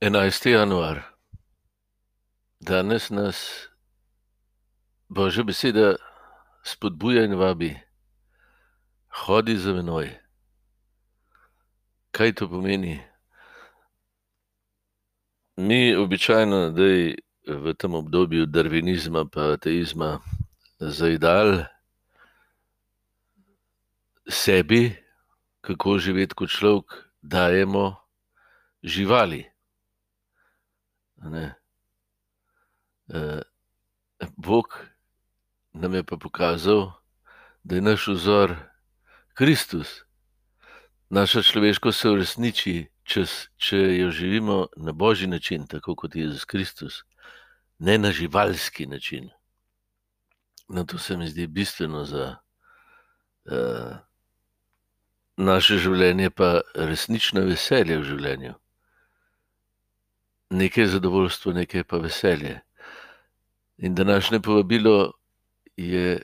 11. januar. Danes nas Božja beseda spodbuja in vabi, hodi za menoj. Kaj to pomeni? Mi običajno, da je v tem obdobju darvinizma in ateizma zaidal sebi, kako živeti kot človek, dajemo živali. Ne. Bog nam je pa pokazal, da je naš vzor Kristus. Naša človeškost se uresniči, če če jo živimo na božji način, tako kot Jezus Kristus, ne na živalski način. No, to se mi zdi bistveno za naše življenje pa resnično veselje v življenju. Nekaj zadovoljstva, nekaj pa veselje. In današnje povabilo je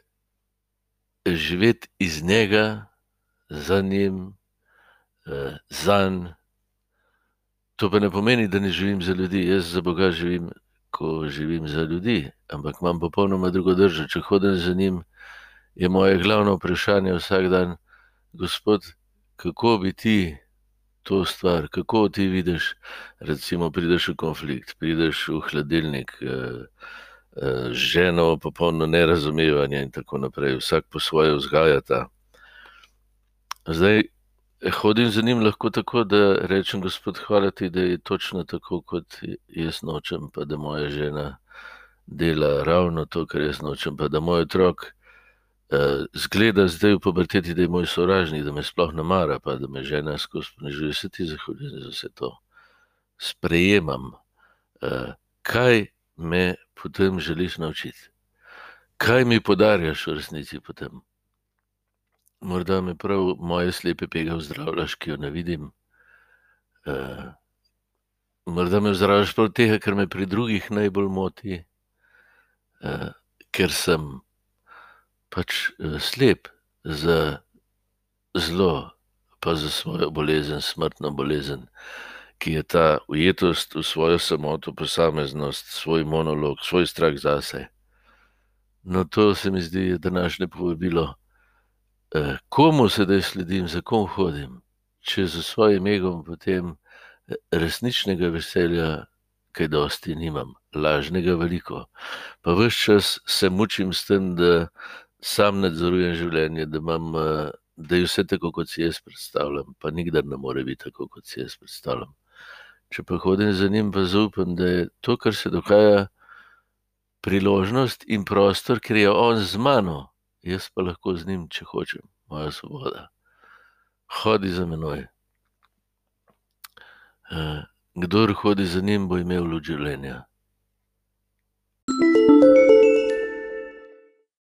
živeti iz njega, za njim, zanj. To pa ne pomeni, da ne živim za ljudi. Jaz za Boga živim, ko živim za ljudi, ampak imam popolnoma drugo držo. Če hodim za njim, je moje glavno vprašanje vsak dan: "Gospod, kako bi ti to stvar, kako ti vidiš?" Recimo prideš v konflikt, prideš v hladilnik, z ženo popolno nerazumevanje in tako naprej, vsak po svoje vzgajata. Zdaj, hodim za njim lahko tako, da rečem: "Gospod, hvala ti, da je točno tako, kot jaz nočem, pa da moja žena dela ravno to, kar jaz nočem, pa da moj otrok, izgleda zdaj v puberteti, da je moj sovražnik, da me sploh ne mara, pa da me žena skozi ponižuje, se ti zahvaljujem za vse to." Sprejemam. kaj me potem želiš naučiti? Kaj mi podarjaš v resnici potem? Morda me prav moje slepe pege ozdravljaš, ki je ne vidim. morda me ozdravljaš prav tega, kar me pri drugih najbolj moti, ker sem pač, slep za zlo pa za svojo bolezen, smrtno bolezen, ki je ta ujetost v svojo samoto, posameznost, svoj monolog, svoj strah zase. No, to se mi zdi današnje povabilo. komu sedaj sledim, za kom hodim? Če s svojim egom, potem resničnega veselja kaj dosti nimam. Lažnega veliko. Pa ves čas se mučim s tem, da samo nadzorujem življenje, da imam, da je vse tako, kot si jaz predstavljam, pa nikdar ne more biti tako, kot si jaz predstavljam. Če pa hodim za njim, pa zaupam, da je to, kar se dogaja, priložnost in prostor, ker je on z mano, jaz pa lahko z njim, če hočem. Moja svoboda. Hodi za menoj. kdor hodi za njim, bo imel luč življenja.